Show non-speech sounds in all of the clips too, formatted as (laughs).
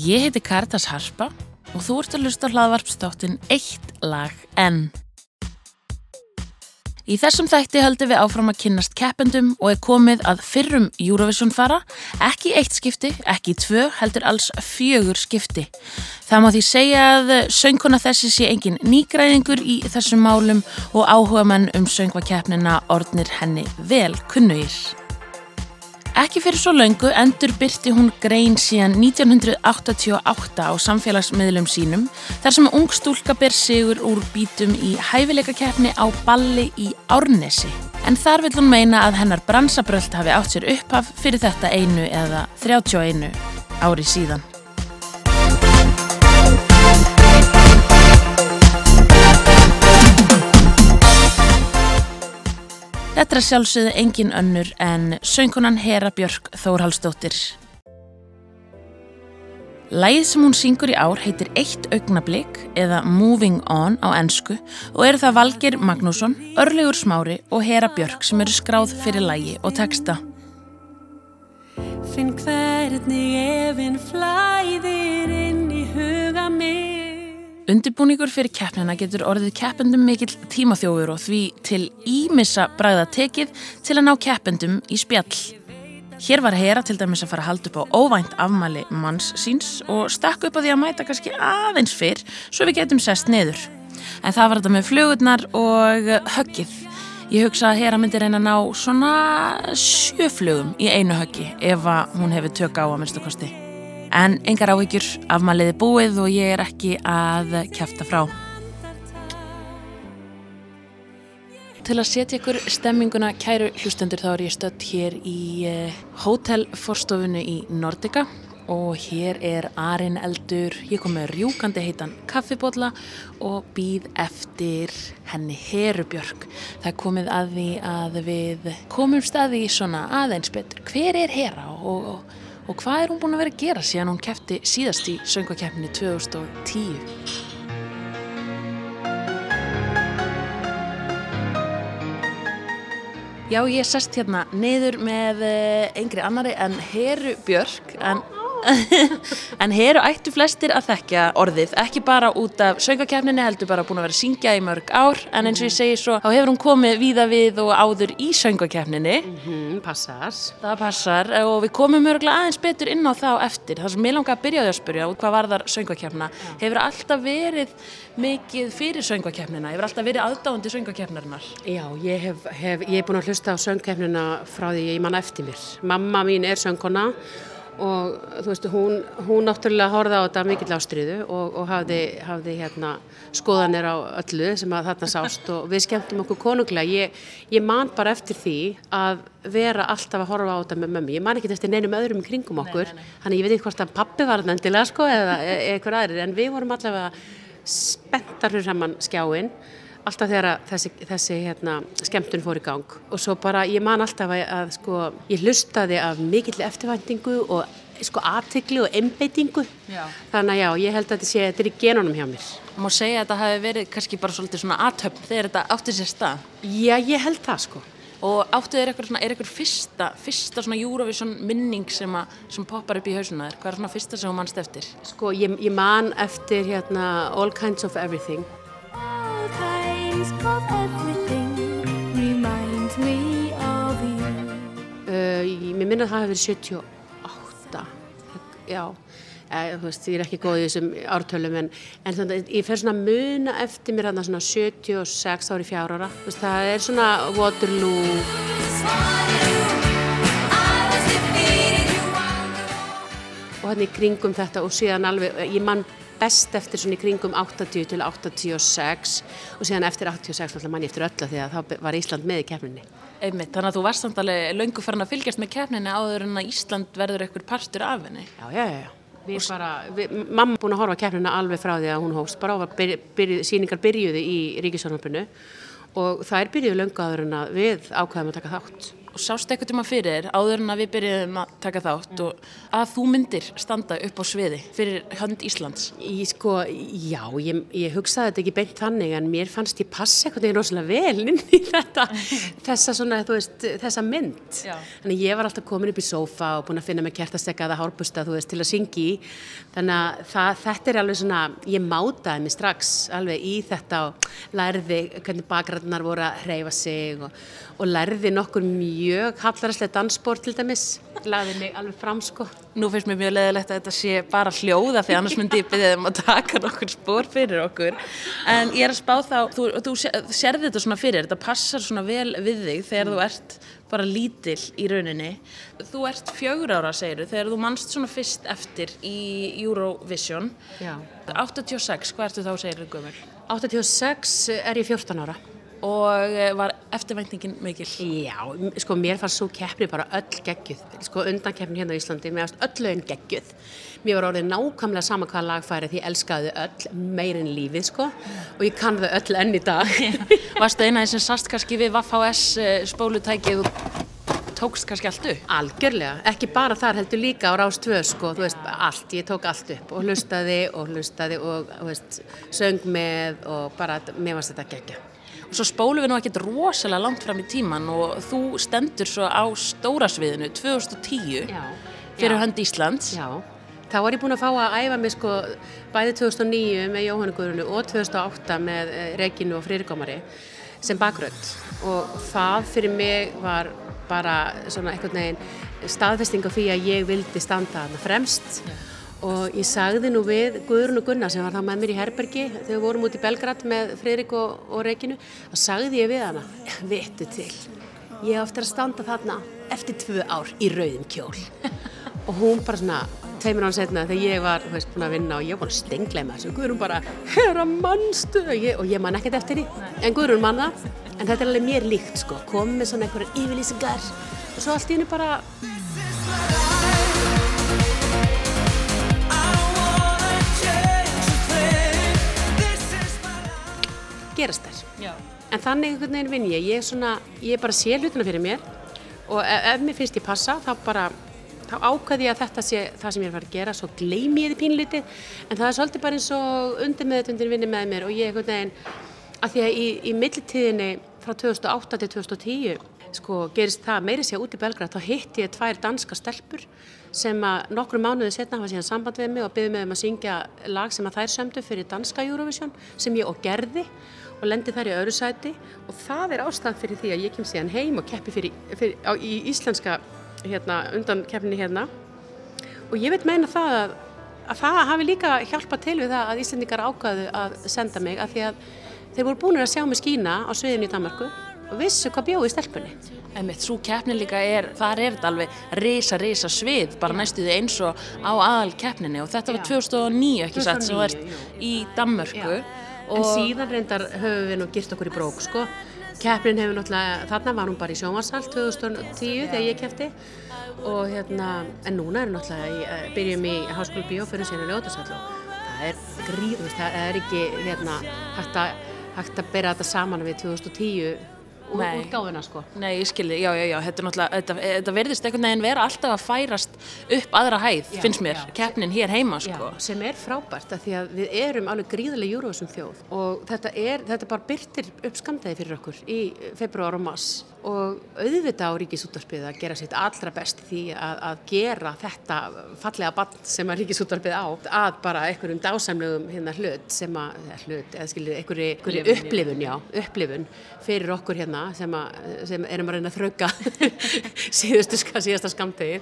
Ég heiti Karitas Harpa og þú ert að lusta hlaðvarpstáttin Eitt lag enn. Í þessum þætti höldum við áfram að kynnast keppendum og er komið að fyrrum Eurovision fara, ekki eitt skipti, ekki tvö, heldur alls fjögur skipti. Það má því segja að söngkona þessi sé engin nýgræðingur í þessum málum og áhuga menn um söngvakeppnina orðnir henni vel kunnugir. Ekki fyrir svo laungu endur byrti hún grein síðan 1988 á samfélagsmiðlum sínum þar sem ungstúlka ber sigur úr bítum í hæfileikakeppni á balli í Árnesi. En þar vil hún meina að hennar bransabröld hafi átt sér upphaf fyrir þetta einu eða 31 ári síðan. Þetta er sjálfsögðu engin önnur en söngkonan Hera Björk Þórhalsdóttir. Lægið sem hún syngur í ár heitir Eitt augnablík eða Moving On á ennsku og eru það Valgir Magnússon, Örlegur Smári og Hera Björk sem eru skráð fyrir lægi og texta. Finn hvernig efinn flæðir inn í huga mig Undibúningur fyrir keppnina getur orðið keppendum mikill tímaþjófur og því til ímissa bræða tekið til að ná keppendum í spjall. Hér var Hera til dæmis að fara að halda upp á óvænt afmæli manns síns og stakk upp á því að mæta kannski aðeins fyrr svo við getum sest neður. En það var þetta með flugurnar og höggið. Ég hugsa að Hera myndi reyna að ná svona sjöflugum í einu höggi ef hún hefur tök á að minnstu kosti. En engar áhyggjur, afmaliði búið og ég er ekki að kæfta frá. Til að setja ykkur stemminguna kæru hlustendur þá er ég stött hér í eh, hótelforstofunni í Nordica og hér er Arin Eldur, ég kom með rjúkandi heitan kaffibotla og býð eftir henni Herubjörg. Það komið að því að við komum staði í svona aðeins betur. Hver er Hera og, og og hvað er hún búin að vera að gera síðan hún kæfti síðast í söngakeppni 2010? Já, ég sest hérna neyður með engri eh, annari en Heru Björk en en hér ættu flestir að þekkja orðið, ekki bara út af söngakefninni, heldur bara búin að vera að syngja í mörg ár, en eins og ég segi svo, þá hefur hún komið víða við og áður í söngakefninni. Mm -hmm, passar. Það passar og við komum mörgulega aðeins betur inn á þá eftir. Það sem ég langar að byrja á því að spyrja, hvað var þar söngakefna, hefur alltaf verið mikið fyrir söngakefnina, hefur alltaf verið aðdáðandi söngakefnarinnar? Já, ég hef, hef, ég hef búin að hlusta á söngakefnina frá því ég mann eftir mér. Mamma mín er söngkona og þú veist, hún, hún náttúrulega horfði á þetta mikill ástriðu og, og hafði, hafði hérna skoðanir á öllu sem að þarna sást og við skemmtum okkur konunglega. Ég, ég man bara eftir því að vera alltaf að horfa á þetta með mömmi. Ég man ekki eftir neinum öðrum kringum okkur, þannig ég veit ekki hvort að pappi var þetta endilega sko eða e, eitthvað aðrir en við vorum allavega spenntar fyrir saman skjáinn alltaf þegar þessi, þessi hérna, skemmtun fór í gang. Og svo bara ég man alltaf að, að sko, ég hlustaði af mikill eftirvæntingu og sko aðtikli og einbeitingu. Þannig að já, ég held að þetta sé þetta er í genunum hjá mér. Má segja að þetta hafi verið kannski bara svolítið svona aðtöfn þegar þetta átti sér stað? Já, ég held það sko. Og áttu þér eitthvað svona, er eitthvað fyrsta fyrsta svona Eurovision minning sem, a, sem poppar upp í hausuna þér, hvað er svona fyrsta sem þú mannst eftir? Sko, ég, ég man eftir hérna All Kinds of Everything uh, Mér minna að það hefur verið 78 Já. Eh, veist, ég er ekki góð í þessum ártölum en, en þannig, ég fer svona muna eftir mér að svona 76 ári fjár ára. Veist, það er svona Waterloo. Og hann í kringum þetta og síðan alveg, ég mann best eftir svona í kringum 80 til 86 og síðan eftir 86 alltaf manni eftir öllu því að þá var Ísland með í kefninni. Einmitt, þannig að þú varst samtalið löngu farin að fylgjast með kefninni áður en að Ísland verður eitthvað partur af henni. Já, já, já. Við bara, við, mamma búin að horfa kefnina alveg frá því að hún hóst bara og byrj, byrj, síningar byrjuði í Ríkisvörnarpunu og það er byrjuði löngu aður en að við ákvæðum að taka þátt. Sást eitthvað tíma fyrir þér áður en að við byrjuðum að taka þátt og að þú myndir standa upp á sviði fyrir hönd Íslands? Ég sko, já, ég, ég hugsaði þetta ekki beint þannig en mér fannst ég passa eitthvað neginn rosalega vel inn í þetta, (laughs) þessa svona, veist, þessa mynd. Já. Þannig ég var alltaf komin upp í sófa og búin að finna mig kertastekkaða hárbusta, veist, til að syngja í. Þannig að það, þetta er alveg svona, ég mátaði mig strax alveg í þetta og lærði hvernig bakgrannar voru að hreyfa sig og, og lærði nokkur mjög hallaræslega dansspór til dæmis. Lagði mig alveg fram sko. Nú finnst mér mjög leðilegt að þetta sé bara hljóða því annars myndi ég byrja þeim að taka nokkur spór fyrir okkur en ég er að spá þá, þú, þú sérði þetta svona fyrir, þetta passar svona vel við þig þegar þú ert bara lítill í rauninni. Þú ert fjögur ára segir þú, þegar þú mannst svona fyrst eftir í Eurovision Já. 86, hvað ertu þá segir þú gömur? 86 er ég 14 ára. Og eh, var eftirvæntingin mikil Já, sko mér fannst svo keppni bara öll geggjuð, sko undan keppni hérna á Íslandi, mér fannst öll lögin geggjuð. Mér var orðið nákvæmlega sama hvaða lag færi því ég elskaði öll meirinn lífið sko og ég kann þau öll enn í dag. (laughs) Varstu eina sem sast kannski við Vaff HS spólutækið og tókst kannski allt upp? Algjörlega, ekki bara þar heldur líka á Rás 2 sko, þú veist, allt, ég tók allt upp og hlustaði og hlustaði og, þú veist, söng með og bara, mér fannst þetta geggja. Og svo spólum við nú ekkert rosalega langt fram í tíman og þú stendur svo á stóra sviðinu 2010 Já. fyrir Já. hönd Íslands. Já, þá var ég búin að fá að æfa mig sko bæði 2009 með Jóhannu Guðrunu og 2008 með eh, Regínu og Friðrikomari sem bakrödd og það fyrir mig var bara svona einhvern veginn staðfesting á því að ég vildi standa þarna fremst og ég sagði nú við Guðrunu Gunnar sem var þá með mér í Herbergi þegar við vorum út í Belgrad með Friðrik og, og Regínu þá sagði ég við hana, vittu til ég á eftir að standa þarna eftir tvö ár í rauðum kjól. (laughs) Og hún bara svona tveimur án setna þegar ég var veist, búin að vinna og ég var búin að stengleima þessu og Guðrún bara, herra mannstu og ég, og ég man ekkert eftir því en Guðrún man það, en þetta er alveg mér líkt sko, komið með svona einhverja yfirlýsingar. Og svo allt í henni bara gerast þær. Já. en þannig einhvern veginn vinn ég, ég, er svona, ég bara sé hlutina fyrir mér og ef, ef mér finnst ég passa þá bara þá ákveði ég að þetta sé það sem ég er að fara að gera svo gleymi ég þið pínlítið en það er svolítið bara eins og undir meðutundin vinni með mér og ég einhvern veginn að því að í, í millitíðinni frá 2008 til 2010 sko gerist það meiri sér út í Belgrad þá hitti ég tvær danska stelpur sem að nokkru mánuði setna hafa síðan samband við mig og byggði mig um að syngja lag sem að þær sömdu fyrir danska Eurovision sem ég og gerði og lendi þær í öðru sæti. Og það er ástæðan fyrir því að ég kem síðan heim og keppi fyrir, fyrir, á, í íslenska hérna, undan keppninni hérna. Og ég veit meina það að, að það hafi líka hjálpað til við það að Íslendingar ákvaðu að senda mig af því að þeir voru búinir að sjá mig skína á sviðinu í Danmarku og vissu hvað bjóði í stelpunni. Einmitt, svo keppnin líka er, þar er þetta alveg risa, risa svið, bara næstu því eins og á aðal keppninni og þetta var Já. 2009 ekki satt sem 2009, var í Danmörku En síðan reyndar höfum við nú girt okkur í brók sko. Keppnin hefur náttúrulega, þarna var hún bara í sjónvarsal 2010 þegar ég keppti og hérna, en núna er náttúrulega, í, eh, byrjum í Háskóla Bíó fyrir síðan í Ljótasall og það er gríð, þú veist, það er ekki hérna, hægt að bera þetta saman við 2010 úr, Nei. útgáfuna sko. Nei, ég skilji, já, já, já, þetta er þetta, þetta verðist einhvern veginn vera alltaf að færast upp aðra hæð, Já, finnst mér, keppnin hér heima, sko. Sem er frábært að því að við erum alveg gríðilega júruðsum þjóð og þetta, er, þetta bara byrtir upp skamdegi fyrir okkur í februar og mars og auðvitað á ríkisúttarpið að gera sitt allra best því að, að gera þetta fallega bann sem að ríkisúttarpið á að bara einhverjum dásamlegum hérna hlut sem að, hlut, eða skiljið einhverju, Upplifun, já, upplifun fyrir okkur hérna sem, að, sem erum að reyna að þrauka (laughs) síðustu, síðasta skamdegi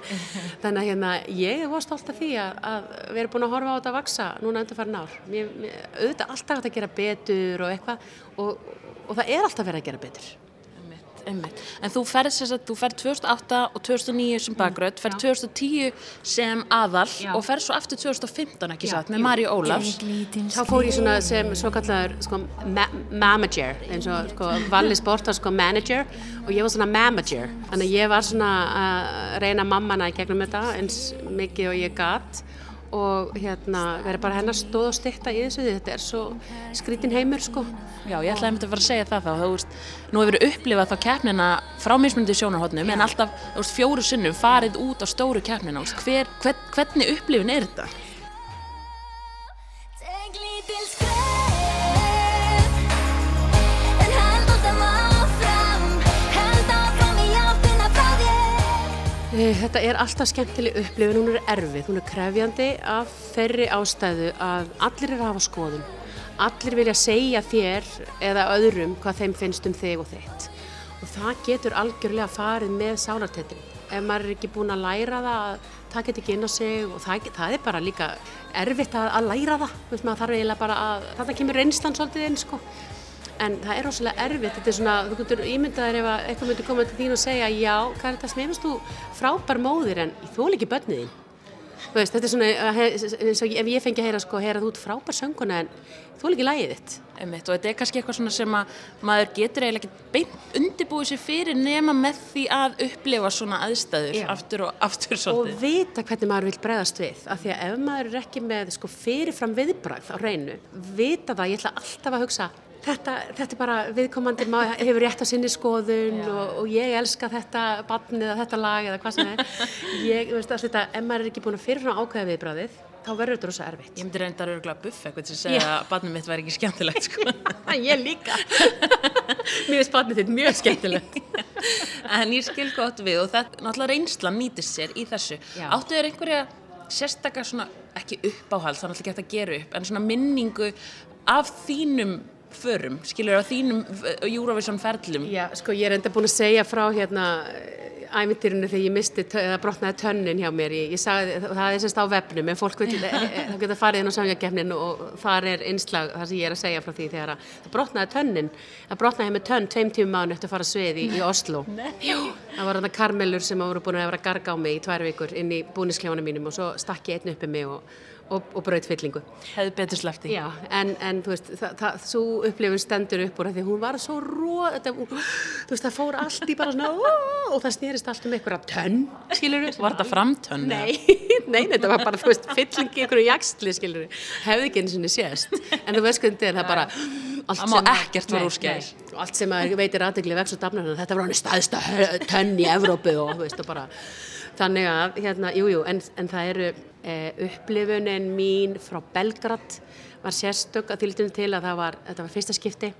þannig að hérna ég var stolt af því að, að við erum búin að horfa á þetta að vaksa núna undir farin ár. Mér, mér, auðvitað alltaf að gera betur og eitthvað og, og það er alltaf verið að gera betur Einmitt. En þú ferð þess að þú ferð 2008 og 2009 sem bakgröð, ferð 2010 sem aðal Mm, Já. og ferð svo aftur 2015 ekki satt með. Maríu Ólafs. þá fór ég svona sem svo kallar sko, ma manager eins og sko, Valli Sport var sko manager og ég var svona manager þannig að ég var svona að reyna mammana í gegnum þetta eins mikið og ég gatt og hérna verður bara hennar stóð og styrta í þessu því þetta er svo skrítin heimur sko. Já, ég ætlaði að mynda að fara að segja það þá, þú veist, nú hefur við upplifað þá keppnina frá mismundi sjónarhóttnum en alltaf, þú veist, fjóru sinnum farið út á stóru keppnina, þú veist, hver, hver, hvernig upplifin er þetta? Þetta er alltaf skemmtileg upplifin, hún er erfið, hún er krefjandi af þeirri ástæðu að allir er að hafa skoðun. Allir vilja segja þér eða öðrum hvað þeim finnst um þig og þitt. Og það getur algjörlega farið með sálartettin. Ef maður er ekki búin að læra það, að það get ekki inn á sig og það, það er bara líka erfitt að, að læra það. Maður þarf eiginlega bara að, þarna kemur reynslan svolítið inn, sko. En það er rosalega erfitt, þetta er svona, þú getur ímyndaðir ef að eitthvað myndir koma til þín og segja já, er þetta smifast þú frábær móðir en ég þól ekki börnið þín. Þú veist, þetta er svona, he- eins og ef ég fengi að heyra sko, heyra þú ert frábær sönguna en þól ekki lægið þitt. Einmitt, og þetta er kannski eitthvað svona sem að maður getur eiginlega ekki beint undirbúið sér fyrir nema með því að upplifa svona aðstæður Já. aftur og aftur Og svolítið. vita hvernig maður vil bregðast við, af því að ef maður er ekki með sko, fyrirfram viðbragð á reynu, vita það, ég ætla alltaf að hugsa, þetta, þetta er bara viðkomandi, maður hefur rétt á sinni skoðun og, og ég elska þetta barn eða þetta lag eða hvað sem er. Ég, veist, þetta, ef maður er ekki búin að fyrirfram ákveða viðbragðið, þá verður þetta rosa erfitt. Ég myndi reynda að örgulega buffa eitthvað að segja að barnið mitt væri ekki skemmtilegt, sko. (laughs) ég líka. Mér finnst barnið þitt mjög skemmtilegt. en ég skil gott við og þetta, náttúrulega reynslan nýtist sér í þessu. Já. Áttu þér einhverja sérstakar svona, ekki uppáhald, þannig að ekki hægt að gera upp, en svona minningu af þínum förum, skilur af þínum Eurovision ferlum. Já, sko ég er enda búin að segja frá hérna æmyndirinu þegar ég misti, eða brotnaði tönnin hjá mér, ég, ég sagði, það er semst á vefnum, en fólk vil, (laughs) e, e, þá geta farið inn á samjöngefnin og þar er einslag það sem ég er að segja frá því þegar að það brotnaði tönnin, það brotnaði með tönn tveim tímum mánu eftir að fara á svið í, í Oslo. Jú. Það var þarna karmelur sem voru búin að vera garga á mig í tvær vikur inn í búnisklefanum mínum og svo stakk ég einn uppi mig og, og, og braut fyllingu. Hefði betur slefti. Já, en, en þú veist, það, það, svo upplifun stendur upp úr því hún var svo ró, þetta, þú veist, það fór allt í bara svona, ó, og það snerist allt um einhverja tönn, skilur við. Var þetta framtönn? Nei, (laughs) nei, þetta var bara, þú veist, fyllingi einhverju jaksli, skilur við, hefði ekki einu sinni sést, en þú veist hvernig þetta er, það bara, allt sem Nei, nei, og allt sem að veitir aðdegli vex og dafnar, þetta var hann staðista hö- tönn í Evrópu og, þú veist, og bara, þannig að, hérna, jú, jú, en, en það eru e, upplifunin mín frá Belgrad var sérstök að þýldum til að var, þetta var fyrsta skipti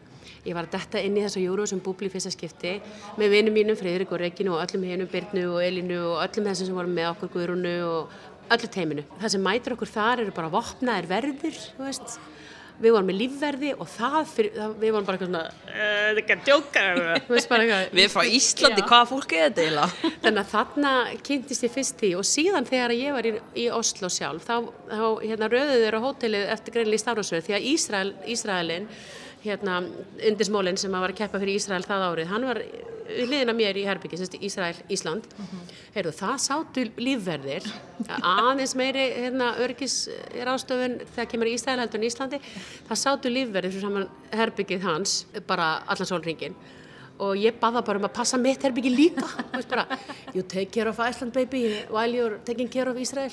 ég var að detta inn í þessa júru sem búbli fyrsta skipti með vinnum mínum, Freyðrik og Reginu og öllum hinum, Byrnu og Elinu og öllum þessum sem voru með okkur Guðrunu og öllu teiminu. Það sem mætir okkur þar eru bara vopnaðir verðir, þú veist við vorum með lífverði og það, fyrir, það við vorum bara eitthvað svona "Eh, þetta er ekki að djóka Við frá Íslandi, hvaða fólk er þetta eiginlega? (laughs) Þannig að þarna kynntist ég fyrst því og síðan þegar ég var í, í Oslo sjálf þá, þá hérna, röðuðu þeir á hótelið eftir greinlega í Stárasverð því að Ísrael, Ísraelin hérna, undismólin sem var að keppa fyrir Ísrael það árið, hann var við hliðina mér í herbyggi, sem Ísrael, Ísland. Heyrðu, það sátu lífverðir aðeins meiri hérna, örgis ráðstöfun þegar kemur í Ísrael heldur en Íslandi, það sátu lífverðir saman herbyggið hans bara allan sólringin og ég baða bara um að passa mitt herbyggi líka. Bara, you take care of Iceland baby while you're taking care of Israel?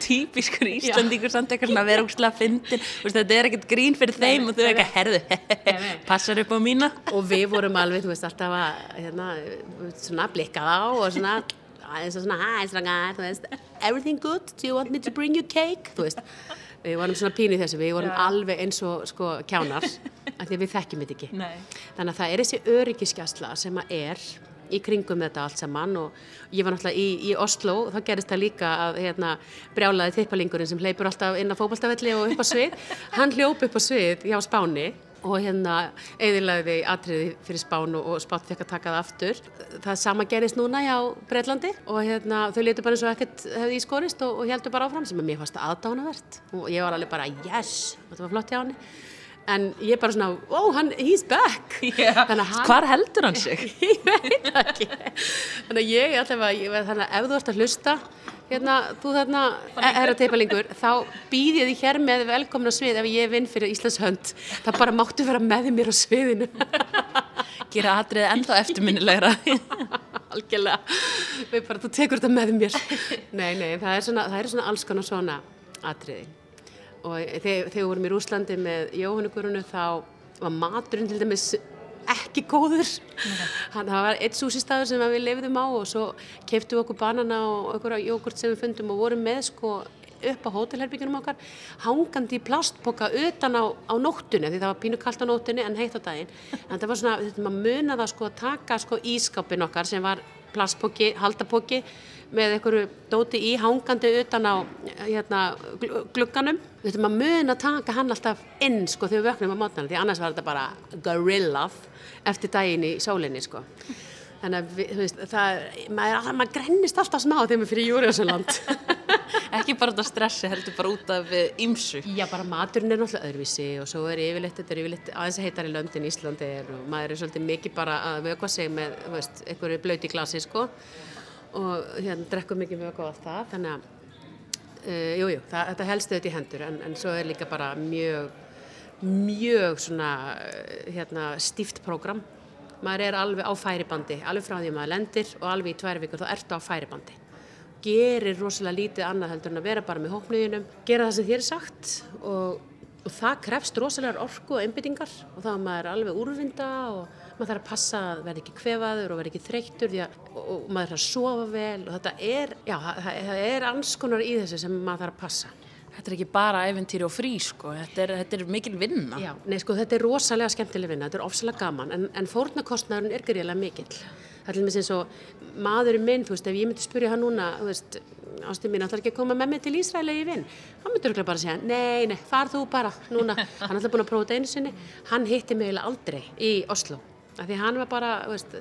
Típiskur Íslandíkur samt eitthvað svona úrslega fyndin þetta er ekkert grín fyrir þeim og þau er ekki, herðu, nei. (laughs) passar upp á mína. Og við vorum alveg, þú veist, alltaf að hérna, svona blikkað á og svona aðeins og svona, hi, strangar, þú veist everything good, do you want me to bring you cake? Þú veist, við vorum svona pínu þessu. Við vorum alveg eins og sko kjánar af því við þekkjum þetta ekki. Nei. þannig að það er þessi öryggiskjastla sem að er í kringum þetta allt saman og ég var náttúrulega í, í Oslo þá gerist það líka að hérna, brjálaði tippalingurinn sem hleypur alltaf inn á fótballtafelli og upp á svið. (laughs) Hann hljóp upp á svið hjá Spáni og hérna eðilaði atriði fyrir Spán og, og Spán fekk að taka það aftur. Það sama gerist núna hjá Breitlandi og hérna þau letu bara eins og ekkert hefði í skorist og, og heldur bara áfram sem að mér fannst aðdánavert og ég var alveg bara yes, þetta var flott hjá hann en ég bara svona, oh, hann, he's back. Að hann- Hvar heldur hann sig? (laughs) ég veit ekki. Þannig að ég að ég, þannig að ef þú ert að hlusta hérna, þú þarna er að teipalingur þá býð ég því hér með velkomna svið ef ég vinn fyrir Íslands hönd. Það bara máttu vera með mér á sviðinu. (laughs) Gera atriði ennþá eftirminnilegra. (laughs) Algjörlega. Við bara, þú tekur þetta með mér. Nei, nei, það er svona, það er svona alls konar svona atriði og þegar, við vorum í Rúslandi með Jóhannugurunu þá var maturinn til dæmis ekki góður. Hann það var eitt súsistafur sem við lifðum á og svo keiftum við okkur banana og okkur jógurt sem við fundum og vorum með sko upp á hótelherbyggjunum okkar hangandi í plastpoka utan á, á nóttunni því það var pínu kalt á nóttunni en heitt á daginn. En það var svona, þetta maður muna það sko að taka sko ískápin okkar sem var plastpoki, haldapoki með einhverju dóti í hangandi utan á hérna, gl- glugganum. Þetta maður mun að taka hann alltaf inn sko þegar við vöknum á mótnana því annars var þetta bara gorillað eftir daginn í sólinni sko. Þannig að við, veist, það, maður, maður grennist alltaf smá þegar maður fyrir Júriðsson (laughs) Ekki bara út af stressi, heldur bara út af eh, ýmsu. Já, bara maturinn er náttúrulega öðruvísi og svo er yfirleitt, þetta er yfirleitt aðeins að heitar í löndin Íslandi er og maður er svolítið mikið bara að vökva sig með, veist, einhverju blöti glasi, sko og hérna drekkum mikið vökva og allt það, þannig að uh, jú, jú, það, þetta helst auðvitað í hendur en, en svo er líka bara mjög mjög svona eh, hérna stíft prógram. Maður er alveg á færibandi, alveg frá því að maður lendir og alveg í tvær vikur þá ertu á færibandi. Gerir rosalega lítið annað heldur en að vera bara með hópnuðinum, gera það sem þér er sagt og, og það krefst rosalega orku og einbyttingar og þá er maður alveg úrvinda og maður þarf að passa að verða ekki kvefaður og verða ekki þreyttur því að, og, og maður þarf að sofa vel og þetta er, já, það, það er anskonar í þessu sem maður þarf að passa. Þetta er ekki bara eventýri og frí, sko. Þetta er, þetta er mikil vinna. Já, nei sko þetta er rosalega skemmtileg vinna, þetta er ofsalega gaman en, en fórnarkostnaðurinn er greiðlega mikill. Það er til dæmis eins og maðurinn minn, þú veist, ef ég myndi spyrja hann núna, þú veist, ástin mín ætlar ekki að koma með mig til Ísraeli í vinn, hann myndi örugglega bara segja, nei, nei, far þú bara núna, (laughs) hann alltaf búin að prófa þetta einu sinni, hann hitti mig eiginlega aldrei í Oslo, því hann var bara, veist,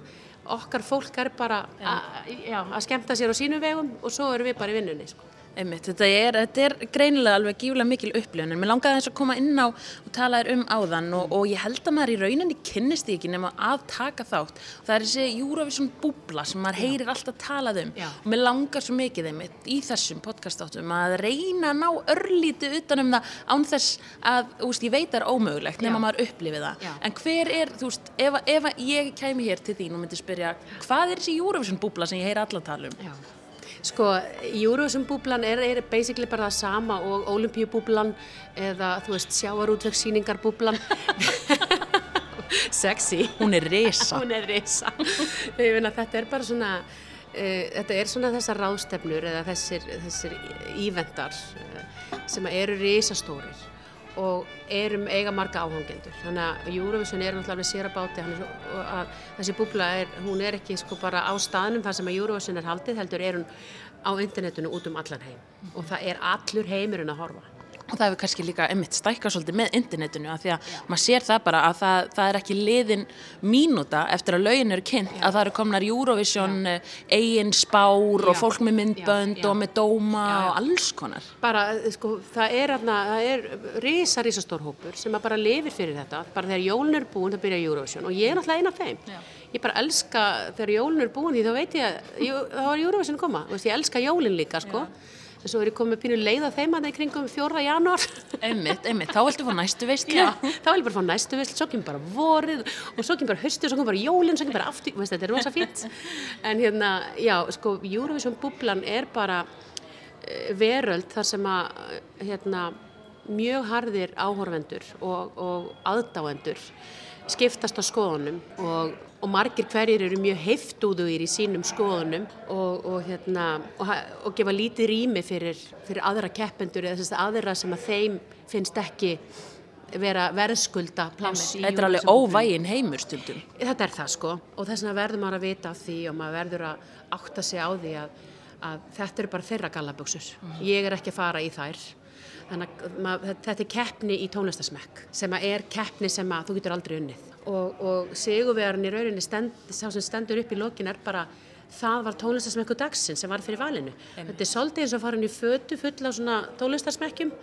okkar fólk er bara að, skemmta sér á sínum vegum og svo erum við bara í vinnunni, sko. Einmitt, þetta er, þetta er greinilega alveg gífulega mikil upplifun en mér langaði þess að koma inn á og tala um áðan og, og ég held að maður í rauninni kynnist ekki nema að taka þátt það er þessi Eurovision búbla sem maður heyrir alltaf talað um Já. og mér langar svo mikið einmitt í þessum podcastáttum að reyna að ná örlítið utan um það án þess að, veist, ég veit það er ómögulegt nema Já. maður upplifið það Já. en hver er, þú veist, ef, ef ég kæmi hér til þín og myndi spyrja hvað er þessi Eurovision búbla sem ég heyri alla tala um Já. Sko, Eurovision búblan er, er basically bara það sama og Olympíubúblan eða, þú veist, sjávarútvegssýningar búblan. (laughs) Sexy. hún er risa Hún er að þetta er bara svona, uh, þetta er svona þessar ráðstefnur eða þessir, þessir íventar uh, sem eru risastórir og erum eiga marga áhangendur. Þannig að Eurovision er náttúrulega alveg sér að báti þessi búbla er, hún er ekki sko bara á staðnum þar sem að Eurovision er haldið, heldur er hún á internetinu út um allan heim og það er allur heimurinn að horfa. Og það hefur kannski líka einmitt stækkað svolítið með internetinu að því að maður sér það bara að það, það er ekki liðin mínúta eftir að lögin eru kynnt að það eru komnar Eurovision eh, eigin spár og fólk með myndbönd og með dóma og alls konar. Bara, eh, sko, það er, aðna, það er risa, risa stór hópur sem að bara lifir fyrir þetta, bara þegar jólun er búin það byrja Eurovision. Og ég er náttúrulega eina af þeim. Ég bara elska þegar jólun er búin því þá veit ég að þá er Eurovision koma, ég elska jólin líka sko. En svo er ég komið pínu leið á þeim að það í kringum 4. janúar einmitt, einmitt, þá viltu fá næstu veist Já, þá vil ég bara fá næstu veist, svo kemur bara vorið og svo kemur bara og svo kemur bara jólinn, svo kemur bara aftur, veist, þetta er rosa fínt. En hérna, já, sko, Eurovision búblan er bara eh, veröld þar sem að, eh, hérna, mjög harðir áhorfendur og, og aðdáendur skiptast á skoðunum og, og margir hverjir eru mjög heiftúðugir í sínum skoðunum og, og, hérna, og, gefa lítið rými fyrir, fyrir aðra keppendur eða aðra sem að þeim finnst ekki vera verðskulda pláss í þetta er alveg óvægin heimur stundum. Þetta er það sko. Og þess vegna verður maður að vita af því og maður verður að átta sig á því að, að þetta eru bara þeirra gallaböksur. Ég er ekki að fara í þær. Þannig að þetta er keppni í tónlistasmekk sem að er keppni sem að þú getur aldrei unnið. Og, og sigurvegarinn í rauninni stend, sá sem stendur upp í lokin er bara það var tónlistasmekku dagsinn sem var fyrir valinu. Þetta er svolítið eins og farin í fötu fulla af svona tónlistasmekkjum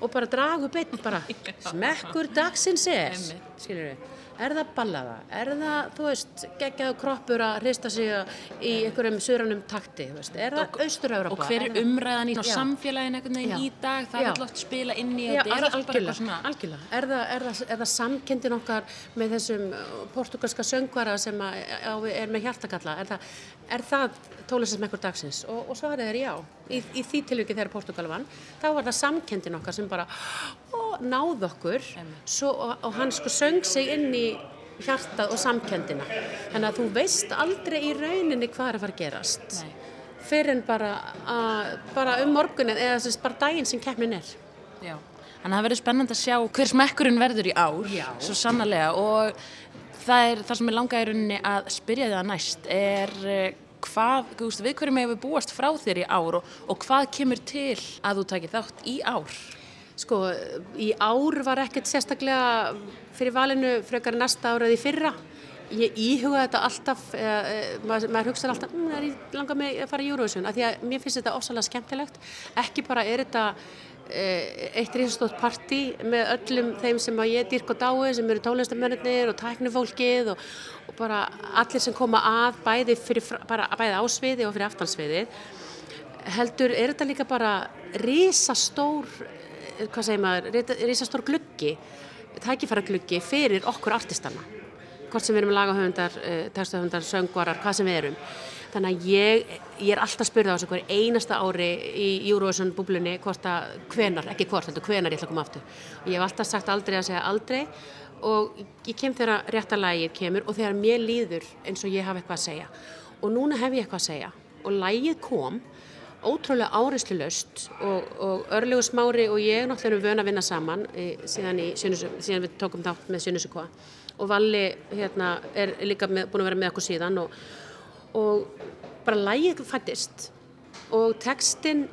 og bara dragu beinn bara smekkur dagsins er skilur er það ballaða er það, þú veist, geggjaðu kroppur að hrista sig í einhverjum suranum takti, veist, er það austur-Európa Og hver er umræðan í Já. samfélagin einhvern veginn í dag? Það Já. er alltaf spila inn í Já, þetta, er algjörlega, svona... algjörlega. Er það, er það, er það samkendin okkar með þessum uh, portugalska söngvara sem að, á, er með hjartakalla? Er það, er það tónlistasmekkur dagsins? Og, og svarið er já. Í, í því tilviki þegar Portugal vann, þá var það samkendin okkar sem bara ó, náð okkur svo, og, og hann sko söng sig inn í hjartað og samkendina. Þannig að þú veist aldrei í rauninni hvað er að fara að gerast. Nei. Fyrir en bara, að, bara um morgunin eða þess bara daginn sem keppnin er. Já. Þannig að það verður spennandi að sjá hver smekkurinn verður í ár, Já. svo sannarlega og það er það sem er langað í rauninni að spyrja það næst er eh, hvað, við hverjum hefur búast frá þér í ár og, og hvað kemur til að þú takir þátt í ár? Sko, í ár var ekkert sérstaklega fyrir valinu frekar næsta ára eða í fyrra. Ég íhuga þetta alltaf, eh, maður, maður hugsaði alltaf, mm, er ég langar mig að fara í Eurovision, af því að mér finnst þetta ósalega skemmtilegt. Ekki bara er þetta eh, eitt risastótt partí með öllum þeim sem að ég dýrk og dái, sem eru tónlistamönnir og tæknifólkið og, og bara allir sem koma að bæði, fyrir, bara, bæði á sviði og fyrir aftansviðið heldur er þetta líka bara risastór eh, hvað segir maður, risastór gluggi tækifæra gluggi fyrir okkur artistana hvort sem við erum lagahöfundar, textahöfundar, söngvarar, hvað sem við erum. Þannig að ég, ég er alltaf spurð á þessu hver einasta ári í Eurovision búblunni hvort að hvenar, ekki hvort, heldur hvenar ég ætla að koma aftur. Og ég hef alltaf sagt aldrei að segja aldrei. Og ég kem þegar rétta lagið kemur og þegar mér líður eins og ég hafa eitthvað að segja. Og núna hef ég eitthvað að segja. Og lagið kom ótrúlega áreyslu löst og, og örlegu smári og ég náttúrulega erum vön að vinna saman e, síðan, í, Sunnus- síðan við tókum þátt með Sunnusukva og Valli hérna, er líka með, búin að vera með okkur síðan og, og bara lægið fættist. Og textin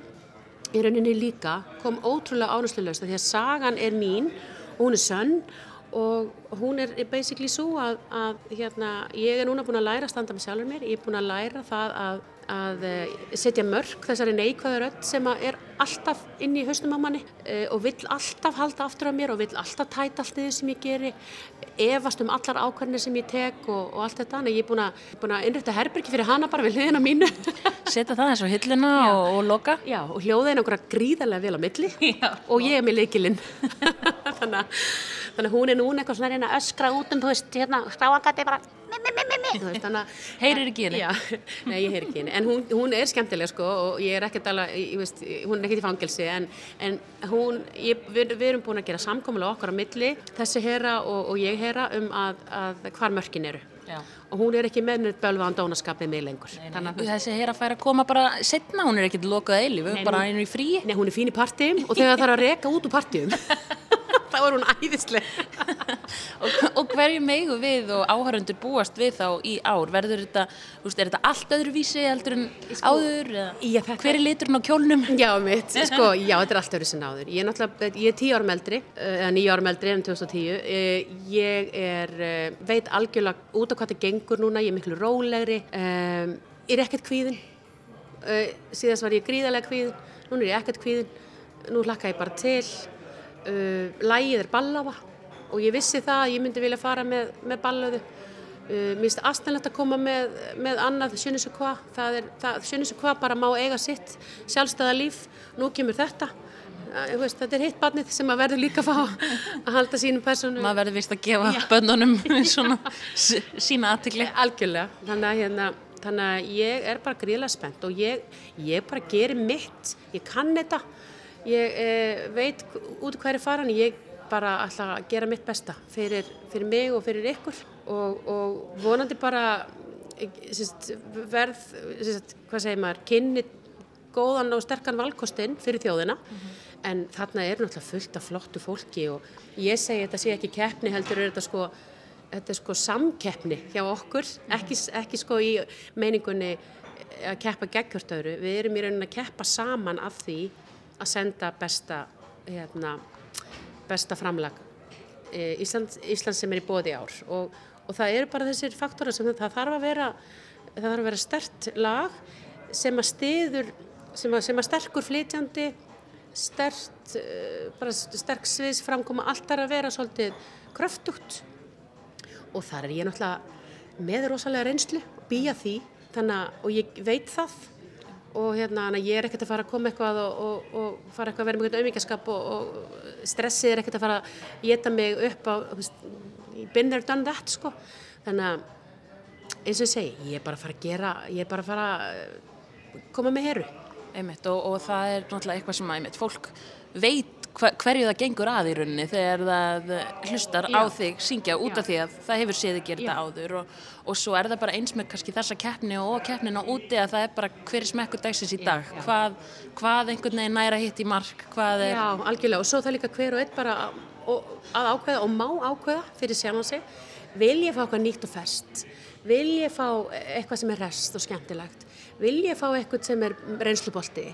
í rauninni líka kom ótrúlega áreyslu löst því að sagan er mín og hún er sönn og hún er basically svo að, að hérna, ég er núna búin að læra að standa með sjálfur mér, ég er búin að læra það að, að eh, setja mörg þessari neikvæður öll sem er alltaf inn í haustum á manni eh, og vill alltaf halda aftur af mér og vill alltaf tæta allt þið sem ég geri efast um allar ákvarðinir sem ég tek og, og allt þetta, en ég er búin að, innrætta herbyrgi fyrir hana bara við hliðina á mínu. (laughs) Setja það eins og hilluna og, og loka? Já, og hljóðin okkur gríðarlega vel á milli. (laughs) Já. og ég er með leikilinn (laughs) þannig, að- þannig hún er núna eitthvað svona reyna að öskra út um, þú veist, hérna, skráangati bara mi, mi, mi, mi, mi, þú veist, þannig að (laughs) Heyrir ekki henni? Já, (laughs) nei, ég heyr ekki henni, en hún, hún er skemmtileg sko og ég er ekkert alveg, ég veist, hún er ekkert í fangelsi en, en hún, ég, við, við erum búin að gera samkomulega okkar á milli, þessi hera og, og ég hera um að, að hvar mörkin eru Já. og hún er ekki með mér bölvaðan dónaskapið mig lengur. Þannig að Þessi hér að færa að koma bara setna, hún er ekkert lokað eilífu, Nei, bara nú- einu í fríi. Nei, hún er fín í partíum og þegar það þarf að reka út úr partíum (laughs) þá er hún æðisleg. (laughs) Og, og hverju megu við og áhörundur búast við þá í ár? Verður þetta, þú veist, er þetta allt öðruvísi heldur en áður? Eða? Já, þetta- Hver er liturinn á kjólnum? Já, mitt, (laughs) sko, já, þetta er allt öðru sem áður. Ég er náttúrulega, ég er tíu árum eldri, eh, eða níu árum eldri en 2010. Eh, Ég er, eh, veit algjörlega út á hvað þetta gengur núna, ég er miklu rólegri, ég er ekkert kvíðin. Síðast var ég gríðarlega kvíðin, núna er ég ekkert kvíðin, nú hlakka ég bara til. Uh, lægið er ballafa og ég vissi það að ég myndi vilja fara með, með ballöðu. Uh, mér finnst aðstæðanlegt að koma með, með annað Sjönusu Kva. Það er, það, Sjönusu Kva bara má eiga sitt sjálfstæða líf. Nú kemur þetta. Uh, veist, þetta er hitt barnið sem að verður líka að fá að halda sínum persónu. Maður verður vist að gefa bönnunum (laughs) (laughs) svona sína aðtikli. Algjörlega. Þannig að, hérna, þannig að ég er bara gríðlega spennt og ég, ég bara gerir mitt. Ég kann þetta. Ég eh, veit út er faran. Ég bara ætla að gera mitt besta fyrir, fyrir mig og fyrir ykkur og, og vonandi bara sérst, verð, sérst, hvað segir maður, kynni góðan og sterkan valkostinn fyrir þjóðina. En þarna er náttúrulega fullt af flottu fólki og ég segi þetta sé ekki keppni heldur er þetta sko þetta er sko samkeppni hjá okkur. Ekki, ekki sko í meiningunni að keppa geggjörtöru við erum í rauninni að keppa saman af því að senda besta hérna, besta framlag eh, Ísland, Ísland sem er í bóði ár. Og, og það eru bara þessir faktora sem það vera það þarf að vera stert lag sem að stiður sem að, sem að sterkur flytjandi stert, uh, bara sterk sviðs framkoma, allt er að vera svolítið kröftugt. Og þar er ég náttúrulega með rosalega reynslu, býja því þannig að, og ég veit það og hérna, að ég er ekkert að fara að koma eitthvað og, og, og fara eitthvað að vera með eitthvað auðmyggjaskap og, og stressið er ekkert að fara að geta mig upp á, been there, done that, sko. Þannig að, eins og ég segi, ég er bara að fara að gera, ég er bara að fara að koma með heru. Einmitt, og, það er náttúrulega eitthvað sem einmitt, fólk veit hverju það gengur að í rauninni þegar það hlustar á Já. þig syngja út Já. af því að það hefur séð þig gera Já. þetta áður og, og svo er það bara eins með kannski þessa keppni og keppnina úti að það er bara hver er smekkur dagsins í dag hvað, hvað einhvern veginn næra hitt í mark hvað er, Já, algjörlega og svo það líka hver og einn bara að, ákveða og má ákveða fyrir sjálf sig vil ég fá eitthvað nýtt og fest vil ég fá eitthvað sem er rest og skemmtilegt vil ég fá eitthvað sem er reynslubolti?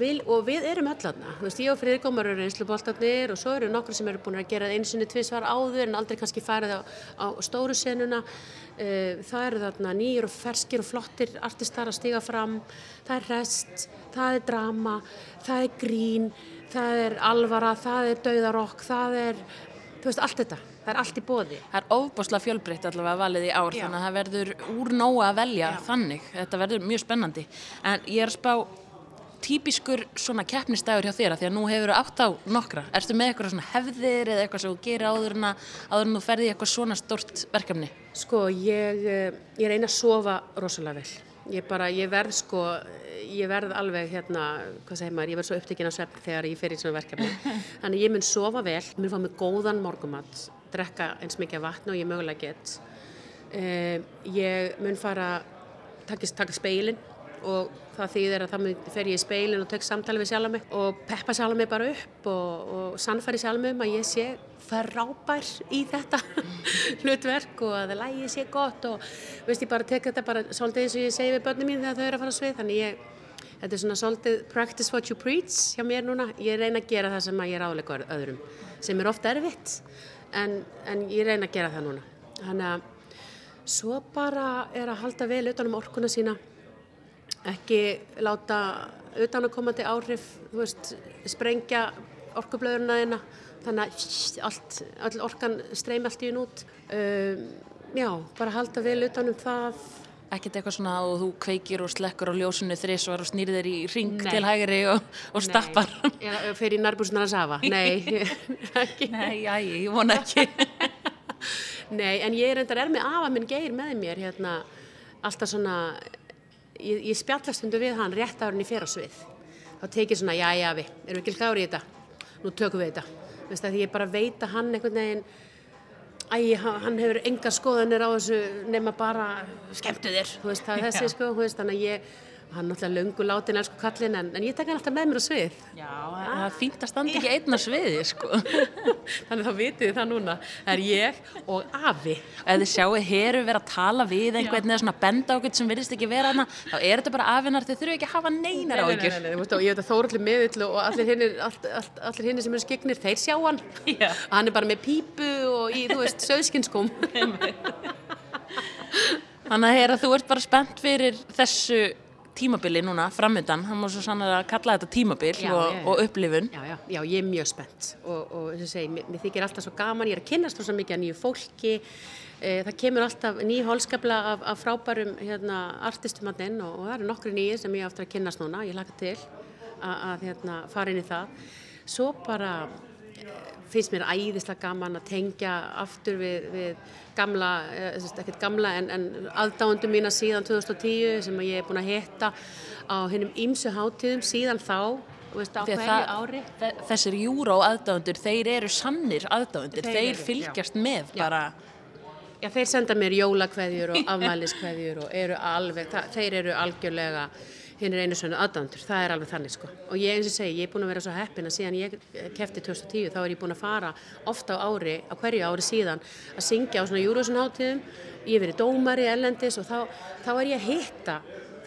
Vil, og við erum öll aðna þú veist, ég og Friðrik Ómar eru reynsluboltarnir og svo eru nokkur sem eru búin að gera einu sinni tvisvar áður en aldrei kannski farið á, á stóru senuna. Eh, það eru þarna nýjir og ferskir og flottir artistar að stiga fram. Það er rest, það er drama það er grín það er alvara, það er dauðarokk það er, þú veist, allt þetta það er allt í bóði Það er ofbáslega fjölbreytt allavega valið í ár Já. þannig að það verður úr nóga að velja þannig, þetta verður mjög spennandi. En ég er að spá típiskur svona keppnistægur hjá þér af því að nú hefur átt á nokkra. Erstu með eitthvað svona hefðir eða eitthvað sem þú gerir áður en að þú ferði í eitthvað svona stórt verkefni? Sko, ég, eh, ég reyna að sofa rosalega vel. Ég bara, ég verð sko, ég verð alveg hérna, hvað segir maður, ég verð svo upptekinn á svefn þegar ég fer í svona verkefni. (laughs) Þannig ég mun sofa vel, mun fá mig góðan morgumat, drekka eins mikið af vatni og ég mögulega get. Uh, ég mun fara, taka, taka speilin og það þýðir að það mun, fer ég í speilin og tek samtali við sjálf mig og peppa sjálf mig bara upp og, og sannfæri sjálf mig um að ég sé frábær í þetta (laughs) hlutverk og að lægi sé gott og veist ég bara tek þetta bara svolítið eins og ég segi við börnum mín þegar þau eru að fara svið. Þannig ég, þetta er svona svolítið practice what you preach hjá mér núna. Ég reyna að gera það sem að ég er áleika öðrum sem er ofta erfitt en, en ég reyna að gera það núna. Þannig að svo bara er að halda vel utanum orkuna sína. Ekki láta utanakomandi áhrif veist, sprengja orkublöðurna þeina þannig að allt, all orkan streymi allt í hún út. Um, já, bara halda vel utanum það ekkert eitthvað svona og þú kveikir og slekkur á ljósinu þrisvar og snýrið þér í ring Nei. til hægri og, og stappar eða fer í nærbúsnar að safa. Nei, (laughs) (laughs) ekki. Nei, æ, ég vona ekki. (laughs) Nei, en ég er endar er með afa minn geir með mér hérna alltaf svona ég, ég spjallast undir við hann rétt ára en ég fer á svið. Þá tekið svona, já, já, við, erum við ekki klári í þetta? Nú tökum við þetta. Því ég bara veit að hann einhvern veginn Æ, hann hann hefur enga skoðanir á þessu nema bara skemmtu þér, þú veist, það er þessi sko, þú veist, þannig að ég, hann er náttúrulega löngu látin elsku kallinn en, en ég tek hann alltaf með mér á svið. Já, það er fínt að standa ekki (laughs) einn á sviði sko (laughs) Þannig þá vitið það núna, það er ég og afi. ef þið sjáu heru vera að tala við einhvern eða svona benda á einhvern sem virðist ekki vera hana þá er þetta bara afinar, þið þurfu ekki að hafa neinar Nei, nei, nei, nei, og ég veit að Þóraldur miðill og allir hinnir, allt, allt, allir hinnir sem eru skiknir, þeir sjá hann. Já. Og hann er bara með pípu og í, þú veist, söðskinskóm. (laughs) Þannig að heyra, þú ert bara spennt fyrir þessu tímabili núna framöndan, hann má svo sannlega að kalla þetta tímabil Já, og, já. og upplifun Já, já, já, ég er mjög spennt og, og eins og segi, mér, mér þykir alltaf svo gaman, ég er að kynnast svo mikið að nýju fólki, e, það kemur alltaf ný hólskapla af, af frábærum hérna, artistum að og, og það eru nokkru nýjir sem ég á eftir að kynnast núna, ég laka til að, að hérna, fara inn í það. Svo bara e, finnst mér æðislega gaman að tengja aftur við, við gamla, eh, ekkert gamla en, en aðdáendum mína síðan 2010 sem ég er búin að hitta á hennum ímsu hátíðum. Síðan þá veist, á Því að hverju ári? þe- þessir júró aðdáðundur, þeir eru sannir aðdáðundur, Þeir þeir, fylgjast með Já. bara. Já, þeir senda mér jólakveðjur og afmæliskveðjur og eru alveg, það, þeir eru algjörlega hinn er einu svona aðdándur, það er alveg þannig sko. Og ég eins og segi, ég er búin að vera svo heppin að síðan ég kefti 2010, þá er ég búin að fara ofta á ári, á hverju ári síðan, að syngja á svona Júrósun hátíðum, ég hef verið dómari ellendis og þá, þá er ég að hitta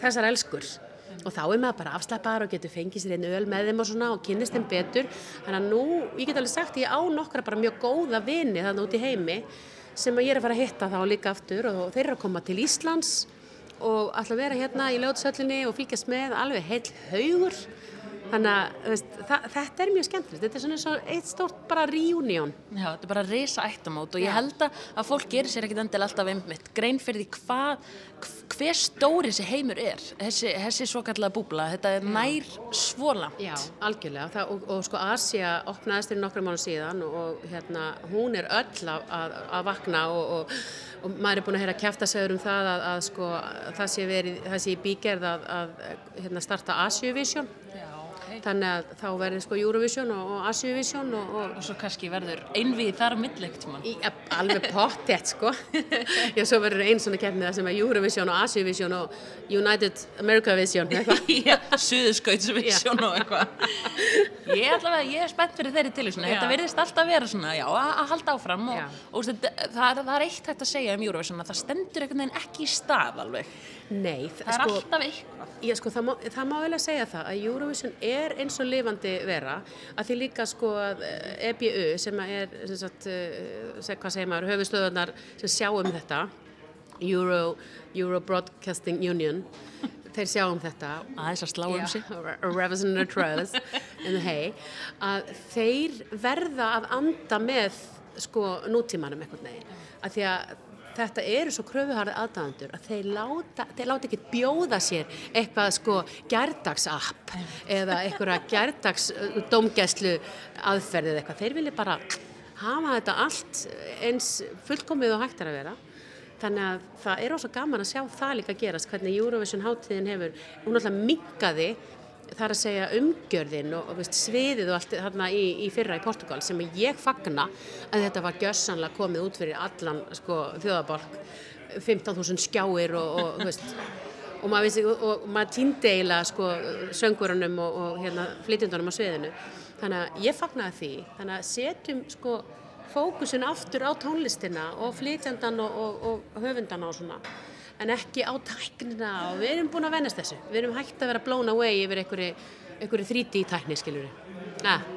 þessar elskur. Og þá er maður bara afslappaðar og getur fengið sér einn öl með þeim og svona og kynnist þeim betur. Þannig að nú, ég get alveg sagt, ég á nokkra bara mjög góða vini þannig út í heimi sem ég er að fara að hitta þá líka aftur og þeir eru að koma til Íslands og ætla að vera hérna í lögutsöllinni og fylgjast með. Alveg heil haugur þannig að það, þetta er mjög skemmtilegt. Þetta er svona eins og eitt stórt bara reunion. Já, þetta er bara risa ættamót og ég held að fólk gerir sér ekkit endilega alltaf einmitt grein fyrir því hvað hver stóri þessi heimur er þessi, þessi svo kallega búbla, þetta er nær svolamt. Já, algjörlega. Það, og, og sko Asia opnaðist fyrir nokkrum mánu síðan og hérna hún er öll að, að, að vakna og, og, og maður er búin að heyra kæftasögur um það að, að sko það sé verið, það sé bígerð að, að hérna, starta Asiavision Já, ok. Þannig að þá verður sko Eurovision og, og Asiavision og, og Og svo kannski verður einvið þar millegt. Í, alveg pottett sko já, svo verður einn svona keppnið sem er Eurovision og Asiavision og United America Vision. (laughs) Já, suðuskautsvisjón og eitthvað. Ég er allavega, ég er spennt fyrir þeirri tilvísinu. Þetta verðist alltaf vera svona, já, að halda áfram og, það, það er eitt hægt að segja um Eurovision að það stendur einhvern veginn ekki í stað alveg. Nei, Það er sko, alltaf eitthvað. Já, sko, það má, það má vel að segja það að Eurovision er eins og lifandi vera að því líka sko að eh, EBU sem er, sem sagt, seg, hvað segir maður, höfustöðunar sem sjá um þetta, Euro, Euro Broadcasting Union, þeir sjá um þetta Aðeins að slá um sig. Að þeir verða að anda með sko nútímanum einhvern veginn að því að þetta eru svo kröfuharði aðdæðandur að þeir láta, þeir láta ekki bjóða sér eitthvað sko gærdagsapp eða eitthvað (laughs) gærdags dómgæslu aðferðið eitthvað, þeir vilja bara hafa þetta allt eins fullkomið og hægt er að vera. Þannig að það er ósvo gaman að sjá það líka gerast hvernig Eurovision hátíðin hefur, hún alltaf mingaði þar að segja umgjörðin og, og veist, sviðið og allt þarna í, í fyrra í Portugal sem ég fagna að þetta var gjössanlega komið út fyrir allan sko, þjóðaborg, 15.000 skjáir og, og, veist, og maður, maður týndi eiginlega sko, söngurunum og, og hérna, flytjundunum á sviðinu. Þannig að ég fagnaði því, þannig að setjum sko fókusin aftur á tónlistina og flytjandan og, höfundana og svona en ekki á tæknina og við erum búin að vennast þessu við erum hægt að vera blown away yfir einhverju, einhverju 3D tækni skiljur við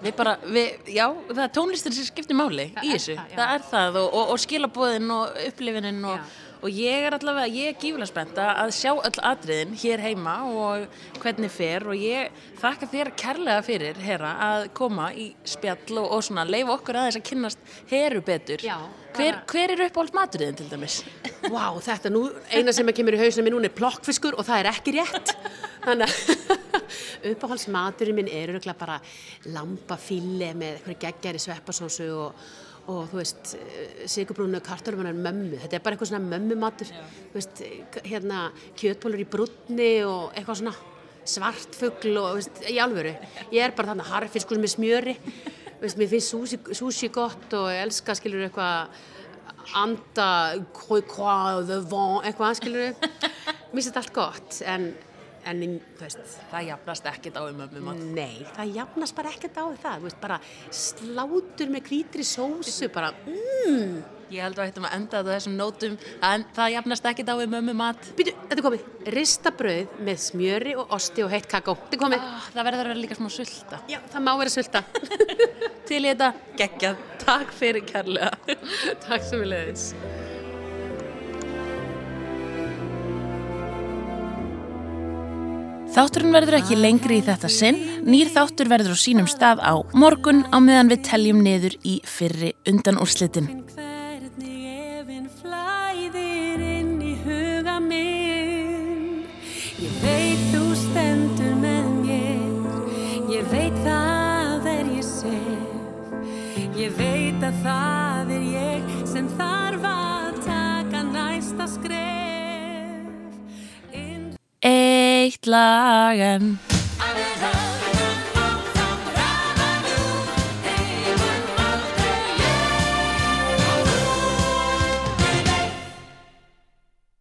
Við bara, við, já, það er tónlistin sem skiptir máli Það í er þessu. það, já. Það er það og, og, og skilabóðin og upplifinin og, Já. Og ég er allavega, ég er gífulega spennt að sjá öll atriðin hér heima og hvernig fer og ég þakka þér kærlega fyrir, herra, að koma í spjall og, og svona leifa okkur aðeins að kynnast heru betur. Já, Hver, hver er uppáhald maturiðin til dæmis? (laughs) Vá, þetta nú, eina sem kemur í hausinu minn núna er plokkfiskur og það er ekki rétt (laughs) þannig að (laughs) uppáhaldsmaturinn minn er öruglega bara lambafille með eitthvað geggjari sveppasósu og, og þú veist sigurbrúnu kartörumannar mömmu. Þetta er bara eitthvað svona mömmumatur. Þú veist, hérna kjötbólur í brúnni og eitthvað svona svartfugl og þú veist, í alvöru. Ég er bara þarna harfiskur með smjöri. Þú veist, mér finnst sushi, sushi gott og ég elska skilur eitthvað anda, croix, croix, the vent, eitthvað, skilur. Mér finnst þetta allt gott, en, en veist, Það jafnast ekkit á um ömmu mat. nei, það jafnast bara ekkert á það, veist, bara slátur með hvítri sósu, bara, mm, Ég held að við ættum að enda á þessum nótum en það jafnast ekkit á um ömmu mat. býtu, þetta er komið, rista brauð með smjöri og osti og heitt kakó, þetta er komið. Ah, það verður að vera líka smá sulta. Já, það má vera sulta. (laughs) Til í þetta, geggjað. Takk fyrir kærlega. Takk sem við leiðis. Þátturinn verður ekki lengri í þetta sinn. Nýr þáttur verður á sínum stað á morgun á meðan við teljum niður í fyrri undan skref Inn